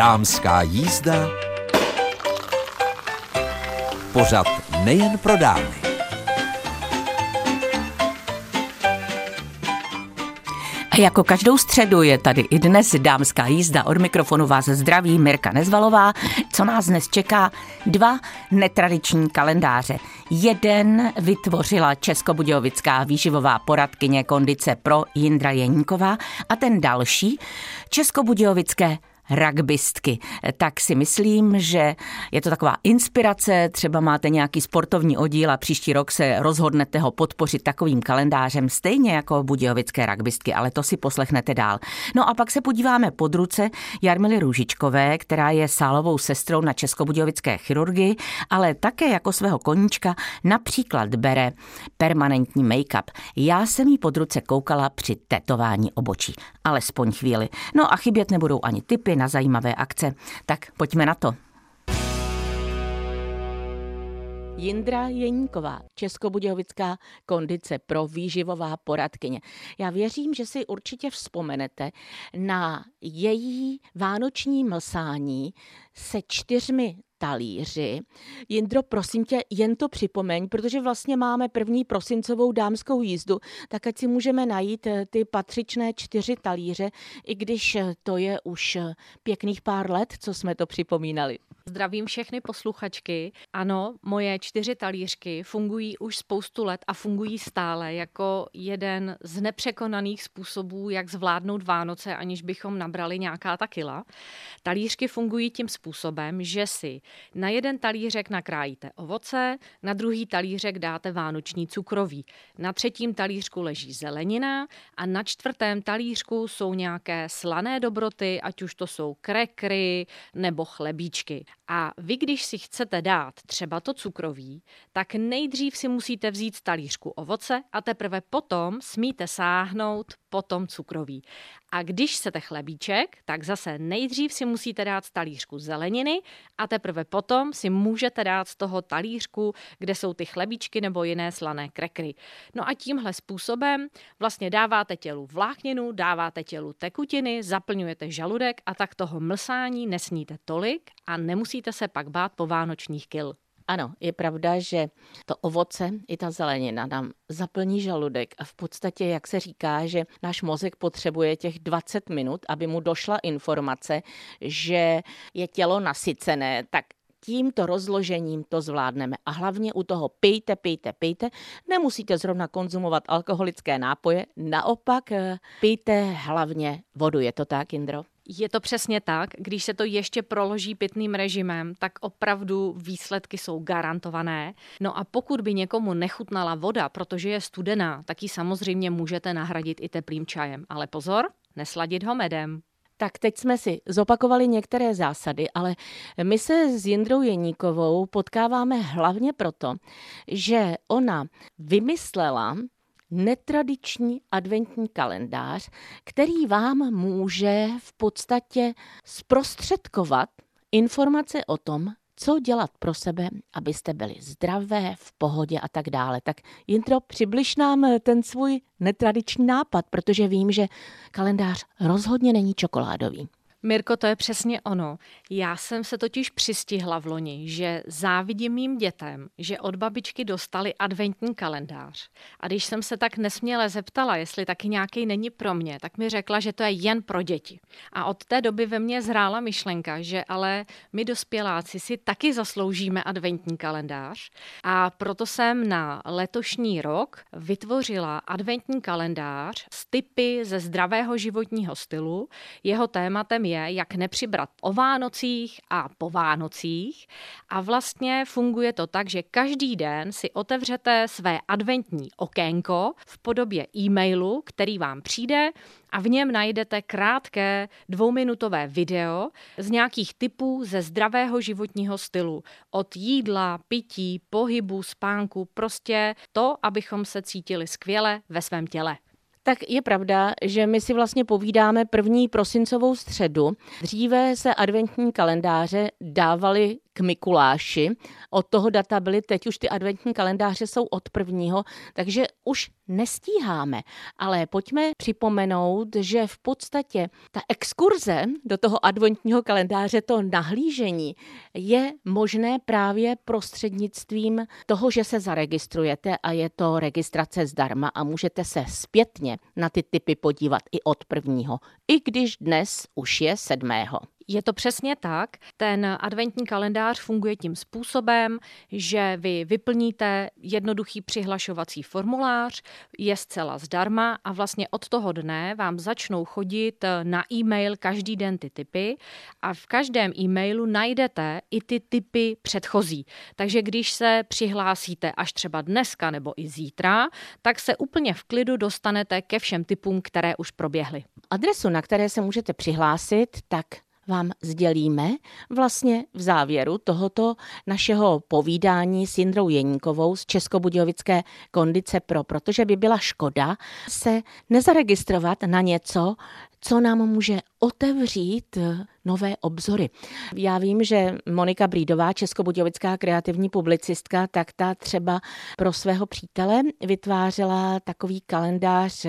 Dámská jízda. Pořad nejen pro dámy. A jako každou středu je tady i dnes dámská jízda. Od mikrofonu vás zdraví Mirka Nezvalová. Co nás dnes čeká? Dva netradiční kalendáře. Jeden vytvořila českobudějovická výživová poradkyně kondice pro Jindra Jeníková a ten další českobudějovické rugbystky. Tak si myslím, že je to taková inspirace, třeba máte nějaký sportovní oddíl a příští rok se rozhodnete ho podpořit takovým kalendářem, stejně jako budějovické rugbystky, ale to si poslechnete dál. No a pak se podíváme pod ruce Jarmily Růžičkové, která je sálovou sestrou na Českobudějovické chirurgii, ale také jako svého koníčka například bere permanentní make-up. Já jsem jí pod ruce koukala při tetování obočí, alespoň chvíli. No a chybět nebudou ani typy na zajímavé akce. Tak pojďme na to. Jindra Jeníková, Českobudějovická kondice pro výživová poradkyně. Já věřím, že si určitě vzpomenete na její vánoční mlsání se čtyřmi talíři. Jindro, prosím tě, jen to připomeň, protože vlastně máme první prosincovou dámskou jízdu, tak ať si můžeme najít eh, ty patřičné čtyři talíře, i když eh, to je už eh, pěkných pár let, co jsme to připomínali. Zdravím všechny posluchačky. Ano, moje čtyři talířky fungují už spoustu let a fungují stále jako jeden z nepřekonaných způsobů, jak zvládnout Vánoce, aniž bychom nabrali nějaká ta kila. Talířky fungují tím způsobem, že si na jeden talířek nakrájíte ovoce, na druhý talířek dáte vánoční cukroví, na třetím talířku leží zelenina a na čtvrtém talířku jsou nějaké slané dobroty, ať už to jsou krekry nebo chlebíčky. A vy, když si chcete dát třeba to cukroví, tak nejdřív si musíte vzít talířku ovoce a teprve potom smíte sáhnout po tom cukroví. A když chcete chlebíček, tak zase nejdřív si musíte dát z talířku zeleniny a teprve potom si můžete dát z toho talířku, kde jsou ty chlebíčky nebo jiné slané krekry. No a tímhle způsobem vlastně dáváte tělu vlákninu, dáváte tělu tekutiny, zaplňujete žaludek a tak toho mlsání nesníte tolik a nemusíte se pak bát po vánočních kil. Ano, je pravda, že to ovoce i ta zelenina nám zaplní žaludek a v podstatě, jak se říká, že náš mozek potřebuje těch 20 minut, aby mu došla informace, že je tělo nasycené, tak tímto rozložením to zvládneme. A hlavně u toho pijte, pijte, pijte. Nemusíte zrovna konzumovat alkoholické nápoje, naopak eh, pijte hlavně vodu. Je to tak, Indro? Je to přesně tak. Když se to ještě proloží pitným režimem, tak opravdu výsledky jsou garantované. No a pokud by někomu nechutnala voda, protože je studená, tak ji samozřejmě můžete nahradit i teplým čajem. Ale pozor, nesladit ho medem. Tak teď jsme si zopakovali některé zásady, ale my se s Jindrou Jeníkovou potkáváme hlavně proto, že ona vymyslela netradiční adventní kalendář, který vám může v podstatě zprostředkovat informace o tom, co dělat pro sebe, abyste byli zdravé, v pohodě a tak dále. Tak Jintro, přibliž nám ten svůj netradiční nápad, protože vím, že kalendář rozhodně není čokoládový. Mirko, to je přesně ono. Já jsem se totiž přistihla v loni, že závidím mým dětem, že od babičky dostali adventní kalendář. A když jsem se tak nesměle zeptala, jestli taky nějaký není pro mě, tak mi řekla, že to je jen pro děti. A od té doby ve mně zhrála myšlenka, že ale my dospěláci si taky zasloužíme adventní kalendář. A proto jsem na letošní rok vytvořila adventní kalendář s typy ze zdravého životního stylu. Jeho tématem je, jak nepřibrat o Vánocích a po Vánocích. A vlastně funguje to tak, že každý den si otevřete své adventní okénko v podobě e-mailu, který vám přijde a v něm najdete krátké dvouminutové video z nějakých typů ze zdravého životního stylu. Od jídla, pití, pohybu, spánku, prostě to, abychom se cítili skvěle ve svém těle. Tak je pravda, že my si vlastně povídáme první prosincovou středu. Dříve se adventní kalendáře dávaly k Mikuláši. Od toho data byly teď už ty adventní kalendáře jsou od prvního, takže už nestíháme. Ale pojďme připomenout, že v podstatě ta exkurze do toho adventního kalendáře, to nahlížení, je možné právě prostřednictvím toho, že se zaregistrujete a je to registrace zdarma a můžete se zpětně na ty typy podívat i od prvního, i když dnes už je sedmého. Je to přesně tak. Ten adventní kalendář funguje tím způsobem, že vy vyplníte jednoduchý přihlašovací formulář, je zcela zdarma a vlastně od toho dne vám začnou chodit na e-mail každý den ty typy a v každém e-mailu najdete i ty typy předchozí. Takže když se přihlásíte až třeba dneska nebo i zítra, tak se úplně v klidu dostanete ke všem typům, které už proběhly. Adresu, na které se můžete přihlásit, tak vám sdělíme vlastně v závěru tohoto našeho povídání s Jindrou Jeníkovou z Českobudějovické kondice pro, protože by byla škoda se nezaregistrovat na něco, co nám může otevřít nové obzory. Já vím, že Monika Brídová, českobudějovická kreativní publicistka, tak ta třeba pro svého přítele vytvářela takový kalendář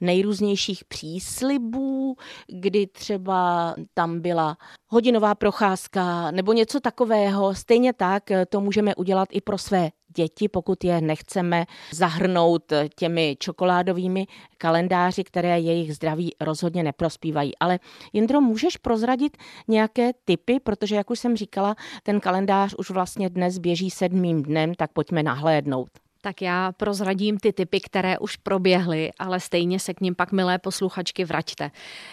nejrůznějších příslibů, kdy třeba tam byla hodinová procházka nebo něco takového. Stejně tak to můžeme udělat i pro své děti, pokud je nechceme zahrnout těmi čokoládovými kalendáři, které jejich zdraví rozhodně neprospívají. Ale Jindro, můžeš prozradit nějaké typy, protože jak už jsem říkala, ten kalendář už vlastně dnes běží sedmým dnem, tak pojďme nahlédnout. Tak já prozradím ty typy, které už proběhly, ale stejně se k ním pak, milé posluchačky, vraťte.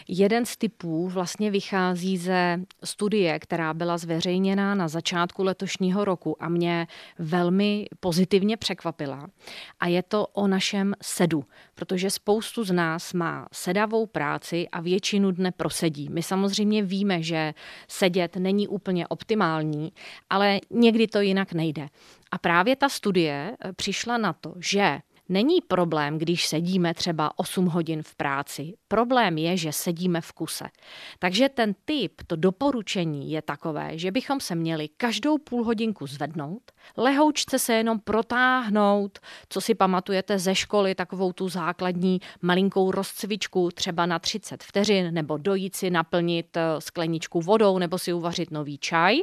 Jeden z typů vlastně vychází ze studie, která byla zveřejněna na začátku letošního roku a mě velmi pozitivně překvapila. A je to o našem sedu, protože spoustu z nás má sedavou práci a většinu dne prosedí. My samozřejmě víme, že sedět není úplně optimální, ale někdy to jinak nejde. A právě ta studie eh, přišla na to, že Není problém, když sedíme třeba 8 hodin v práci. Problém je, že sedíme v kuse. Takže ten typ, to doporučení je takové, že bychom se měli každou půl hodinku zvednout, lehoučce se jenom protáhnout, co si pamatujete ze školy, takovou tu základní malinkou rozcvičku třeba na 30 vteřin, nebo dojít si naplnit eh, skleničku vodou, nebo si uvařit nový čaj.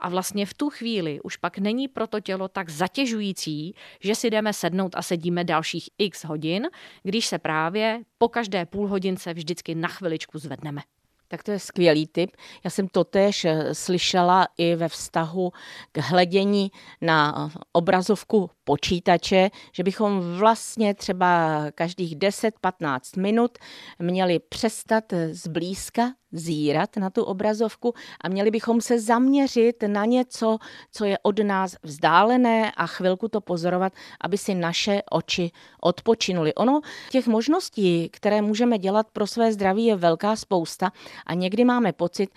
A vlastně v tu chvíli už pak není pro to tělo tak zatěžující, že si jdeme sednout a sedíme dalších x hodin, když se právě po každé půl hodince vždycky na chviličku zvedneme. Tak to je skvělý tip. Já jsem to tež eh, slyšela i ve vztahu k hledění na obrazovku počítače, že bychom vlastně třeba každých 10-15 minut měli přestat zblízka zírat na tu obrazovku a měli bychom se zaměřit na něco, co je od nás vzdálené a chvilku to pozorovat, aby si naše oči odpočinuly. Ono těch možností, které můžeme dělat pro své zdraví, je velká spousta a někdy máme pocit,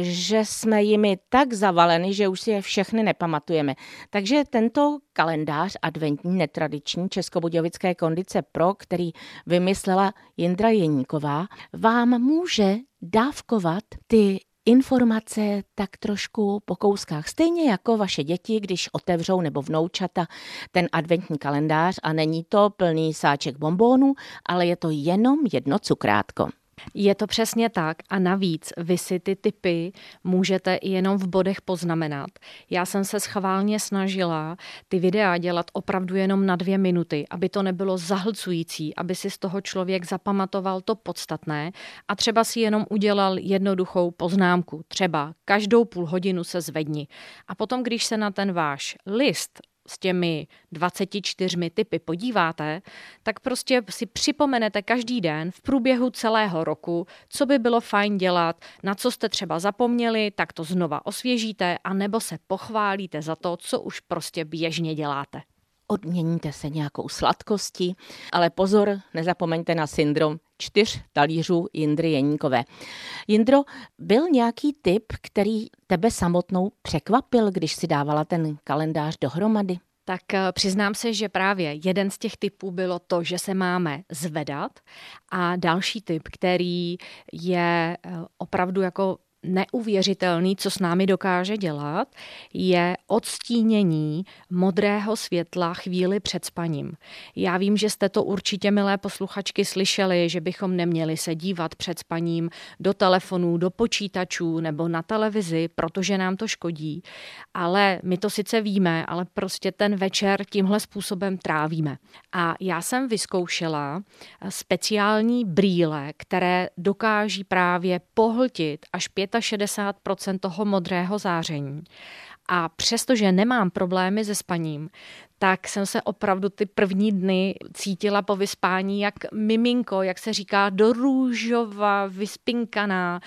že jsme jimi tak zavaleni, že už si je všechny nepamatujeme. Takže tento kalendář adventní netradiční Českobudějovické kondice Pro, který vymyslela Jindra Jeníková, vám může dávkovat ty informace tak trošku po kouskách. Stejně jako vaše děti, když otevřou nebo vnoučata ten adventní kalendář a není to plný sáček bombónů, ale je to jenom jedno cukrátko. Je to přesně tak a navíc vy si ty typy můžete jenom v bodech poznamenat. Já jsem se schválně snažila ty videa dělat opravdu jenom na dvě minuty, aby to nebylo zahlcující, aby si z toho člověk zapamatoval to podstatné a třeba si jenom udělal jednoduchou poznámku. Třeba každou půl hodinu se zvedni. A potom, když se na ten váš list s těmi 24 typy podíváte, tak prostě si připomenete každý den v průběhu celého roku, co by bylo fajn dělat, na co jste třeba zapomněli, tak to znova osvěžíte a nebo se pochválíte za to, co už prostě běžně děláte. Odměníte se nějakou sladkostí, ale pozor, nezapomeňte na syndrom čtyř talířů Jindry Jeníkové. Jindro, byl nějaký typ, který tebe samotnou překvapil, když si dávala ten kalendář dohromady? tak eh, přiznám se, že právě jeden z těch typů bylo to, že se máme zvedat a další typ, který je eh, opravdu jako neuvěřitelný, co s námi dokáže dělat, je odstínění modrého světla chvíli před spaním. Já vím, že jste to určitě, milé posluchačky, slyšeli, že bychom neměli se dívat před spaním do telefonů, do počítačů nebo na televizi, protože nám to škodí. Ale my to sice víme, ale prostě ten večer tímhle způsobem trávíme. A já jsem vyzkoušela speciální brýle, které dokáží právě pohltit až 65 toho modrého záření. A přestože nemám problémy se spaním, tak jsem se opravdu ty první dny cítila po vyspání jak miminko, jak se říká, do růžova, vyspinkaná,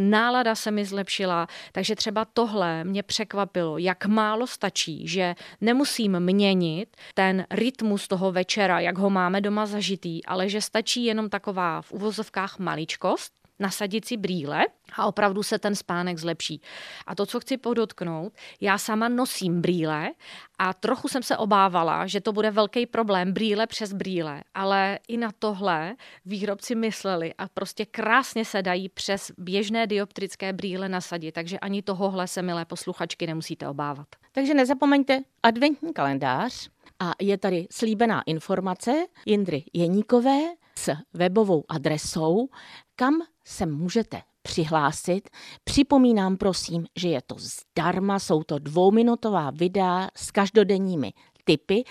nálada se mi zlepšila, takže třeba tohle mě překvapilo, jak málo stačí, že nemusím měnit ten rytmus toho večera, jak ho máme doma zažitý, ale že stačí jenom taková v uvozovkách maličkost, nasadit si brýle a opravdu se ten spánek zlepší. A to, co chci podotknout, já sama nosím brýle a trochu jsem se obávala, že to bude velký problém, brýle přes brýle, ale i na tohle výrobci mysleli a prostě krásně se dají přes běžné dioptrické brýle nasadit, takže ani tohohle se, milé posluchačky, nemusíte obávat. Takže nezapomeňte adventní kalendář a je tady slíbená informace Jindry Jeníkové s webovou adresou, kam se můžete přihlásit. Připomínám prosím, že je to zdarma, jsou to dvouminutová videa s každodenními tipy.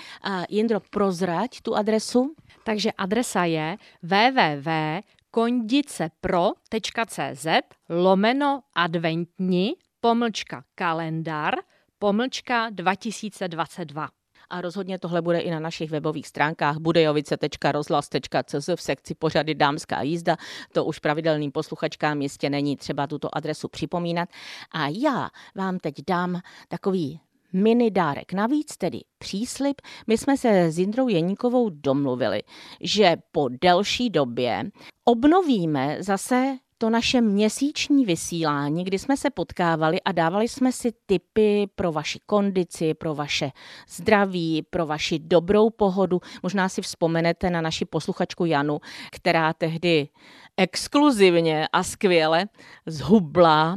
Jindro, prozrať tu adresu. Takže adresa je www.kondicepro.cz lomeno adventní pomlčka kalendar pomlčka 2022 a rozhodně tohle bude i na našich webových stránkách budejovice.rozhlas.cz v sekci pořady Dámská jízda. To už pravidelným posluchačkám jistě není třeba tuto adresu připomínat. A já vám teď dám takový mini dárek navíc, tedy příslip. My jsme se s Jindrou Jeníkovou domluvili, že po delší době obnovíme zase to naše měsíční vysílání, kdy jsme se potkávali a dávali jsme si tipy pro vaši kondici, pro vaše zdraví, pro vaši dobrou pohodu. Možná si vzpomenete na naši posluchačku Janu, která tehdy exkluzivně a skvěle zhubla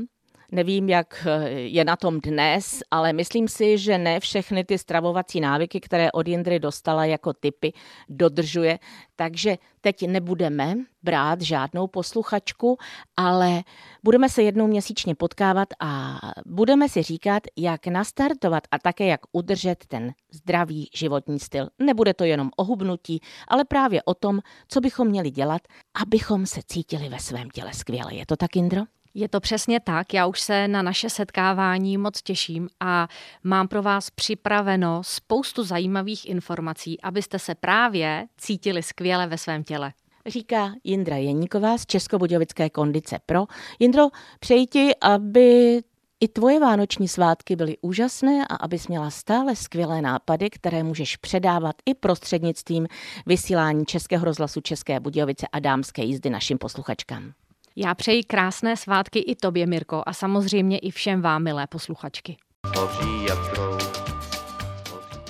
Nevím, jak je na tom dnes, ale myslím si, že ne všechny ty stravovací návyky, které od Jindry dostala jako typy, dodržuje. Takže teď nebudeme brát žádnou posluchačku, ale budeme se jednou měsíčně potkávat a budeme si říkat, jak nastartovat a také jak udržet ten zdravý životní styl. Nebude to jenom o hubnutí, ale právě o tom, co bychom měli dělat, abychom se cítili ve svém těle skvěle. Je to tak, Indro? Je to přesně tak, já už se na naše setkávání moc těším a mám pro vás připraveno spoustu zajímavých informací, abyste se právě cítili skvěle ve svém těle. Říká Jindra Jeníková z Českobudějovické kondice Pro. Jindro, přeji ti, aby i tvoje vánoční svátky byly úžasné a abys měla stále skvělé nápady, které můžeš předávat i prostřednictvím vysílání Českého rozhlasu České Budějovice a dámské jízdy našim posluchačkám. Já přeji krásné svátky i tobě, Mirko, a samozřejmě i všem vám, milé posluchačky.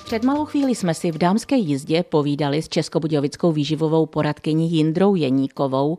Před malou chvíli jsme si v dámské jízdě povídali s českobudějovickou výživovou poradkyní Jindrou Jeníkovou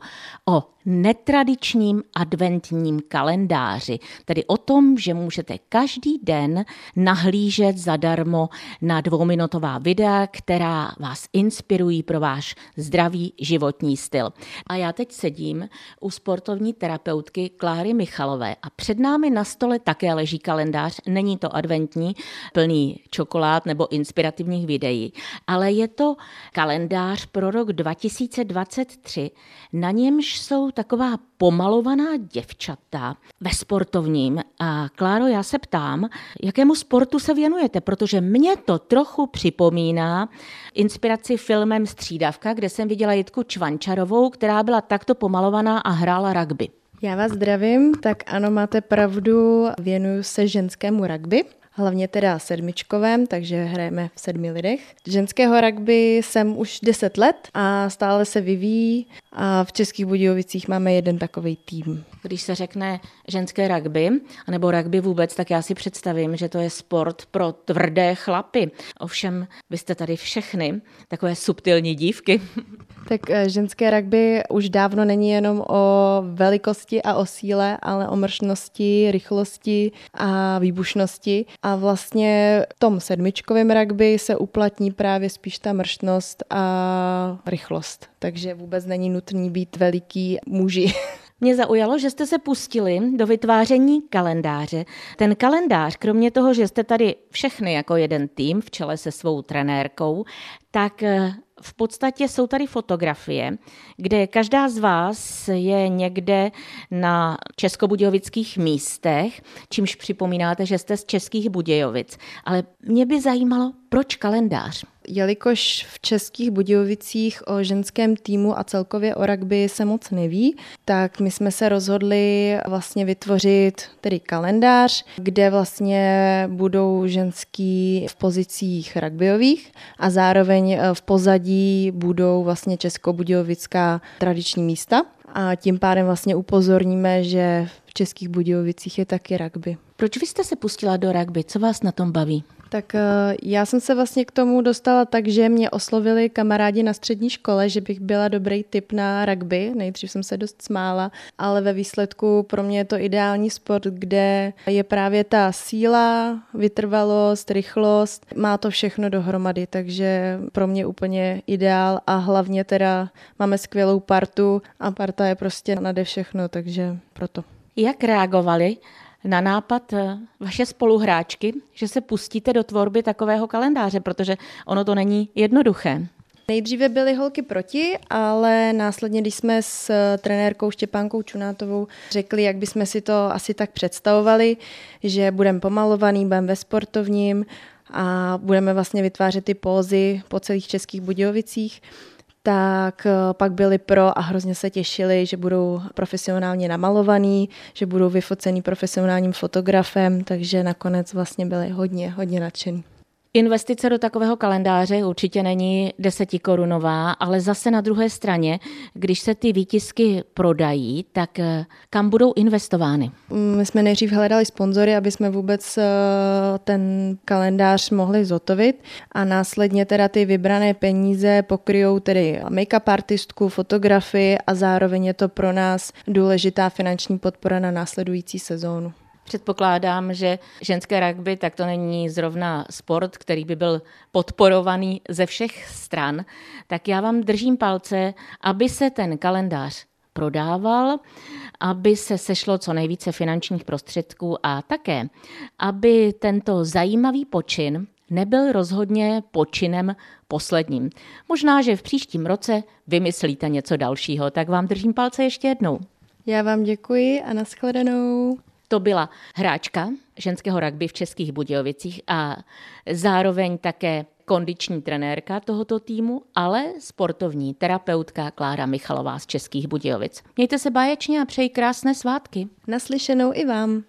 o netradičním adventním kalendáři, tedy o tom, že můžete každý den nahlížet zadarmo na dvouminutová videa, která vás inspirují pro váš zdravý životní styl. A já teď sedím u sportovní terapeutky Kláry Michalové a před námi na stole také leží kalendář, není to adventní, plný čokolád nebo inspirativních videí, ale je to kalendář pro rok 2023, na němž jsou taková pomalovaná děvčata ve sportovním. A Kláro, já se ptám, jakému sportu se věnujete, protože mě to trochu připomíná inspiraci filmem Střídavka, kde jsem viděla Jitku Čvančarovou, která byla takto pomalovaná a hrála rugby. Já vás zdravím, tak ano, máte pravdu, věnuju se ženskému rugby hlavně teda sedmičkovém, takže hrajeme v sedmi lidech. Ženského rugby jsem už 10 let a stále se vyvíjí a v Českých Budějovicích máme jeden takový tým. Když se řekne ženské rugby, nebo rugby vůbec, tak já si představím, že to je sport pro tvrdé chlapy. Ovšem, vy jste tady všechny takové subtilní dívky. Tak eh, ženské rugby už dávno není jenom o velikosti a o síle, ale o mršnosti, rychlosti a výbušnosti. A vlastně v tom sedmičkovém rugby se uplatní právě spíš ta mršnost a rychlost. Takže vůbec není nutný být veliký muži. Mě zaujalo, že jste se pustili do vytváření kalendáře. Ten kalendář, kromě toho, že jste tady všechny jako jeden tým v čele se svou trenérkou, tak eh, v podstatě jsou tady fotografie, kde každá z vás je někde na českobudějovických místech, čímž připomínáte, že jste z Českých Budějovic. Ale mě by zajímalo, proč kalendář? Jelikož v Českých Budějovicích o ženském týmu a celkově o rugby se moc neví, tak my jsme se rozhodli vlastně vytvořit tedy kalendář, kde vlastně budou ženský v pozicích rugbyových a zároveň v pozadí budou vlastně českobudějovická tradiční místa a tím pádem vlastně upozorníme, že v Českých Budějovicích je taky rugby. Proč vy jste se pustila do rugby? Co vás na tom baví? Tak eh, já jsem se vlastně k tomu dostala tak, že mě oslovili kamarádi na střední škole, že bych byla dobrý typ na rugby. Nejdřív jsem se dost smála, ale ve výsledku pro mě je to ideální sport, kde je právě ta síla, vytrvalost, rychlost, má to všechno dohromady, takže pro mě úplně ideál a hlavně teda máme skvělou partu a parta je prostě nade všechno, takže proto. Jak reagovali na nápad eh, vaše spoluhráčky, že se pustíte do tvorby takového kalendáře, protože ono to není jednoduché. Nejdříve byly holky proti, ale následně, když jsme s eh, trenérkou Štěpánkou Čunátovou řekli, jak bychom si to asi tak představovali, že budeme pomalovaný, budeme ve sportovním a budeme vlastně vytvářet ty pózy po celých českých Budějovicích, tak eh, pak byli pro a hrozně se těšili, že budou profesionálně namalovaný, že budou vyfocený profesionálním fotografem, takže nakonec vlastně byli hodně, hodně nadšený. Investice do takového kalendáře určitě není desetikorunová, ale zase na druhé straně, když se ty výtisky prodají, tak eh, kam budou investovány? My jsme nejdřív hledali sponzory, aby jsme vůbec eh, ten kalendář mohli zotovit a následně teda ty vybrané peníze pokryjou tedy make-up artistku, fotografii a zároveň je to pro nás důležitá finanční podpora na následující sezónu. Předpokládám, že ženské rugby tak to není zrovna sport, který by byl podporovaný ze všech stran. Tak já vám držím palce, aby se ten kalendář prodával, aby se sešlo co nejvíce finančních prostředků a také, aby tento zajímavý počin nebyl rozhodně počinem posledním. Možná, že v příštím roce vymyslíte něco dalšího, tak vám držím palce ještě jednou. Já vám děkuji a nashledanou. To byla hráčka ženského rugby v Českých Budějovicích a zároveň také kondiční trenérka tohoto týmu, ale sportovní terapeutka Klára Michalová z Českých Budějovic. Mějte se báječně a přeji krásné svátky. Naslyšenou i vám.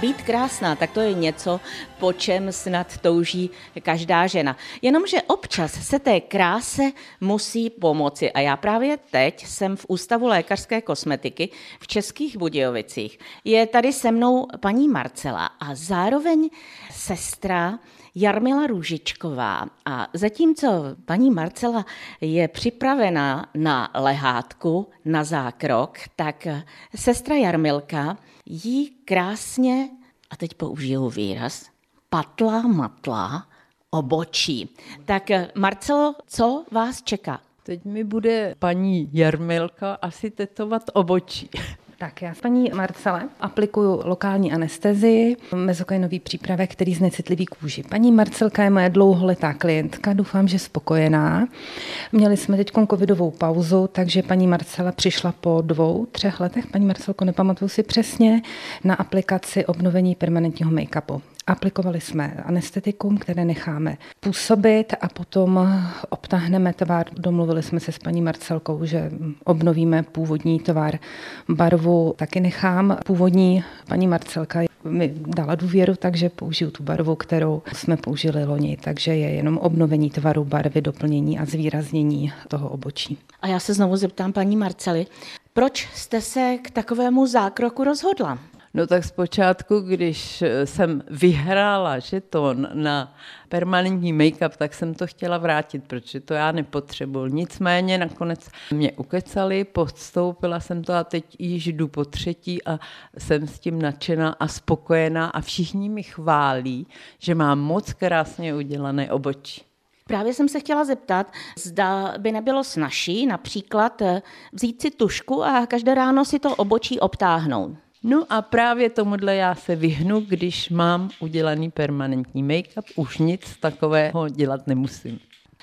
Být krásná, tak to je něco, po čem snad touží každá žena. Jenomže občas se té kráse musí pomoci. A já právě teď jsem v Ústavu lékařské kosmetiky v Českých Budějovicích. Je tady se mnou paní Marcela a zároveň sestra Jarmila Růžičková. A zatímco paní Marcela je připravena na lehátku, na zákrok, tak sestra Jarmilka jí krásně, a teď použiju výraz, patla matla obočí. Tak Marcelo, co vás čeká? Teď mi bude paní Jarmilka asi tetovat obočí. Tak já s paní Marcele aplikuju lokální anestezii, mezokainový přípravek, který znecitlivý kůži. Paní Marcelka je moje dlouholetá klientka, doufám, že spokojená. Měli jsme teď covidovou pauzu, takže paní Marcela přišla po dvou, třech letech, paní Marcelko, nepamatuju si přesně, na aplikaci obnovení permanentního make-upu. Aplikovali jsme anestetikum, které necháme působit a potom obtáhneme tvar. Domluvili jsme se s paní Marcelkou, že obnovíme původní tvar. Barvu taky nechám. Původní paní Marcelka mi dala důvěru, takže použiju tu barvu, kterou jsme použili loni, takže je jenom obnovení tvaru barvy, doplnění a zvýraznění toho obočí. A já se znovu zeptám paní Marcely, proč jste se k takovému zákroku rozhodla? No tak zpočátku, když jsem vyhrála žeton na permanentní make-up, tak jsem to chtěla vrátit, protože to já nepotřebuji. Nicméně nakonec mě ukecali, podstoupila jsem to a teď již jdu po třetí a jsem s tím nadšená a spokojená a všichni mi chválí, že mám moc krásně udělané obočí. Právě jsem se chtěla zeptat, zda by nebylo snažší například vzít si tušku a každé ráno si to obočí obtáhnout. No a právě tomuhle já se vyhnu, když mám udělaný permanentní make-up, už nic takového dělat nemusím.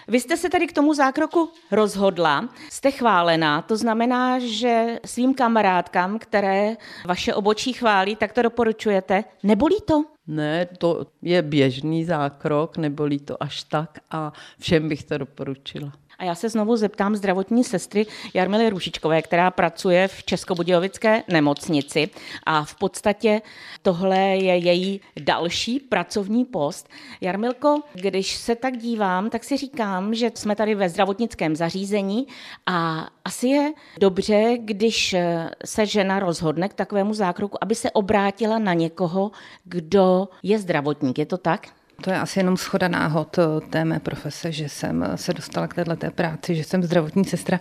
Vy jste se tady k tomu zákroku rozhodla, jste chválená, to znamená, že svým kamarádkám, které vaše obočí chválí, tak to doporučujete. Nebolí to? Ne, to je běžný zákrok, nebolí to až tak a všem bych to doporučila. A já se znovu zeptám zdravotní sestry Jarmily Rušičkové, která pracuje v Českobudějovické nemocnici a v podstatě tohle je její další pracovní post. Jarmilko, když se tak dívám, tak si říkám, že jsme tady ve zdravotnickém zařízení a asi je dobře, když se žena rozhodne k takovému zákroku, aby se obrátila na někoho, kdo je zdravotník. Je to tak? To je asi jenom schoda náhod eh, té mé profese, že jsem eh, se dostala k této práci, že jsem zdravotní sestra.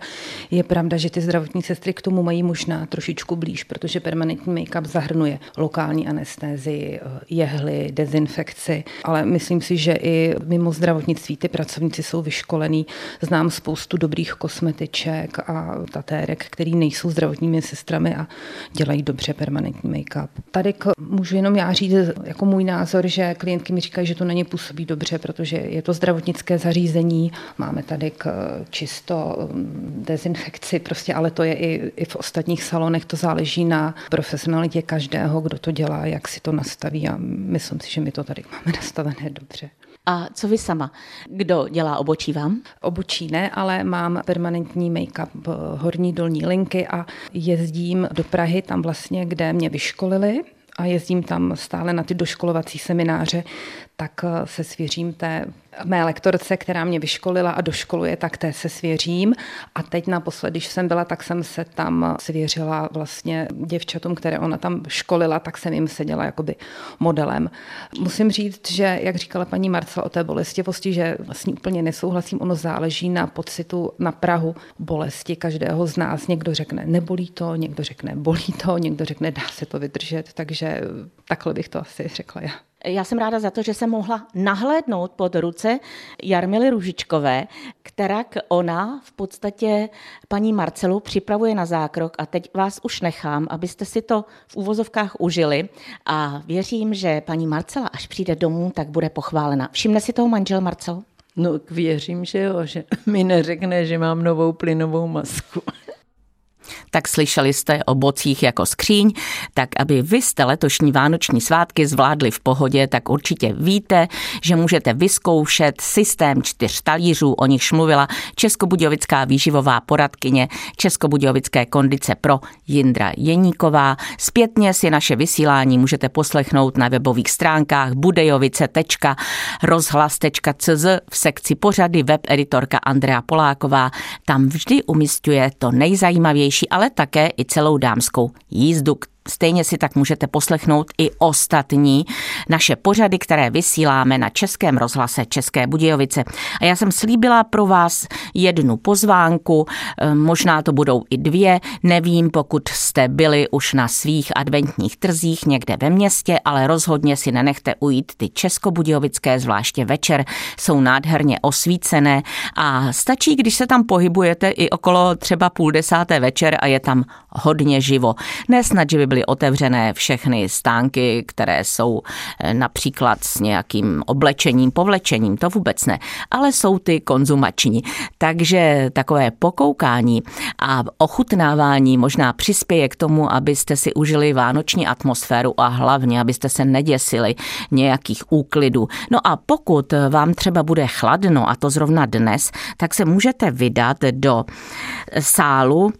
Je pravda, že ty zdravotní sestry k tomu mají možná trošičku blíž, protože permanentní make-up zahrnuje lokální anestézii, eh, jehly, dezinfekci, ale myslím si, že i mimo zdravotnictví ty pracovníci jsou vyškolení. Znám spoustu dobrých kosmetiček a tatérek, který nejsou zdravotními sestrami a dělají dobře permanentní make-up. Tady můžu jenom já říct jako můj názor, že klientky mi říkají, že to na ně působí dobře, protože je to zdravotnické zařízení, máme tady k čisto mm, dezinfekci, prostě, ale to je i, i v ostatních salonech, to záleží na profesionalitě každého, kdo to dělá, jak si to nastaví a myslím si, že my to tady máme nastavené dobře. A co vy sama? Kdo dělá obočí vám? Obočí ne, ale mám permanentní make-up eh, horní dolní linky a jezdím do Prahy, tam vlastně, kde mě vyškolili a jezdím tam stále na ty doškolovací semináře, tak eh, se svěřím té mé lektorce, která mě vyškolila a doškoluje, tak té se svěřím. A teď naposled, když jsem byla, tak jsem se tam svěřila vlastně děvčatům, které ona tam školila, tak jsem jim seděla jakoby modelem. Musím říct, že, jak říkala paní Marcela o té bolestivosti, že ní úplně nesouhlasím, ono záleží na pocitu, na Prahu bolesti každého z nás. Někdo řekne, nebolí to, někdo řekne, bolí to, někdo řekne, dá se to vydržet, takže takhle bych to asi řekla já. Já jsem ráda za to, že jsem mohla nahlédnout pod ruce Jarmily Ružičkové, která ona v podstatě paní Marcelu připravuje na zákrok a teď vás už nechám, abyste si to v úvozovkách užili a věřím, že paní Marcela, až přijde domů, tak bude pochválena. Všimne si toho manžel Marcel? No věřím, že jo, že mi neřekne, že mám novou plynovou masku. Tak slyšeli jste o bocích jako skříň, tak aby vy jste letošní vánoční svátky zvládli v pohodě, tak určitě víte, že můžete vyzkoušet systém čtyř talířů, o nichž mluvila Českobudějovická výživová poradkyně Českobudějovické kondice pro Jindra Jeníková. Zpětně si naše vysílání můžete poslechnout na webových stránkách budejovice.rozhlas.cz v sekci pořady web editorka Andrea Poláková. Tam vždy umistuje to nejzajímavější ale také i celou dámskou jízdu, Stejně si tak můžete poslechnout i ostatní naše pořady, které vysíláme na Českém rozhlase České Budějovice. A já jsem slíbila pro vás jednu pozvánku, eh, možná to budou i dvě, nevím, pokud jste byli už na svých adventních trzích někde ve městě, ale rozhodně si nenechte ujít ty českobudějovické, zvláště večer, jsou nádherně osvícené a stačí, když se tam pohybujete i okolo třeba půl desáté večer a je tam hodně živo. Nesnad, že by byly otevřené všechny stánky, které jsou eh, například s nějakým oblečením, povlečením, to vůbec ne, ale jsou ty konzumační. Takže takové pokoukání a ochutnávání možná přispěje k tomu, abyste si užili vánoční atmosféru a hlavně, abyste se neděsili nějakých úklidů. No a pokud vám třeba bude chladno, a to zrovna dnes, tak se můžete vydat do sálu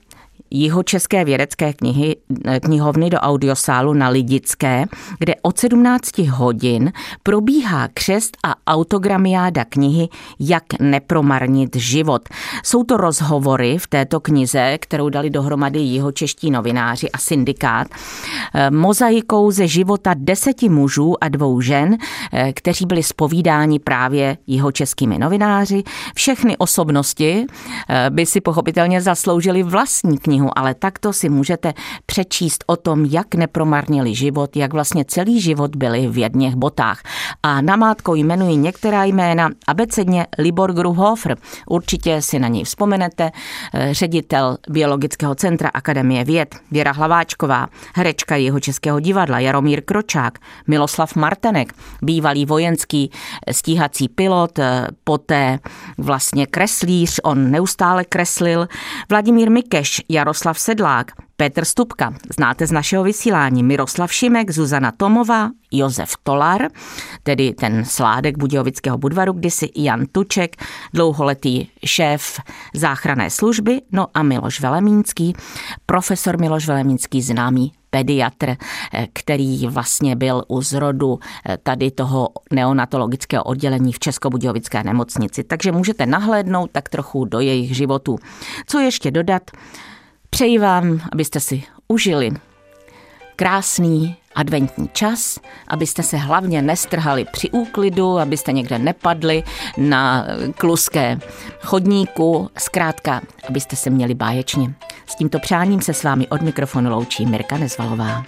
Jihočeské vědecké knihy, knihovny do audiosálu na Lidické, kde od 17 hodin probíhá křest a autogramiáda knihy Jak nepromarnit život. Jsou to rozhovory v této knize, kterou dali dohromady jihočeští novináři a syndikát, eh, mozaikou ze života deseti mužů a dvou žen, eh, kteří byli spovídáni právě jihočeskými novináři. Všechny osobnosti eh, by si pochopitelně zasloužili vlastní knihu knihu, ale takto si můžete přečíst o tom, jak nepromarnili život, jak vlastně celý život byli v jedněch botách. A namátkou jmenuji některá jména, abecedně Libor Gruhofer, určitě si na něj vzpomenete, eh, ředitel Biologického centra Akademie věd, Věra Hlaváčková, herečka jeho českého divadla Jaromír Kročák, Miloslav Martenek, bývalý vojenský stíhací pilot, eh, poté vlastně kreslíř, on neustále kreslil, Vladimír Mikeš, Jar Jaroslav Sedlák, Petr Stupka, znáte z našeho vysílání, Miroslav Šimek, Zuzana Tomová, Josef Tolar, tedy ten sládek Budějovického budvaru, kdysi Jan Tuček, dlouholetý šéf záchranné služby, no a Miloš Velemínský, profesor Miloš Velemínský, známý pediatr, eh, který vlastně byl u zrodu eh, tady toho neonatologického oddělení v Českobudějovické nemocnici. Takže můžete nahlédnout tak trochu do jejich životů. Co ještě dodat? Přeji vám, abyste si užili krásný adventní čas, abyste se hlavně nestrhali při úklidu, abyste někde nepadli na kluské chodníku, zkrátka, abyste se měli báječně. S tímto přáním se s vámi od mikrofonu loučí Mirka Nezvalová.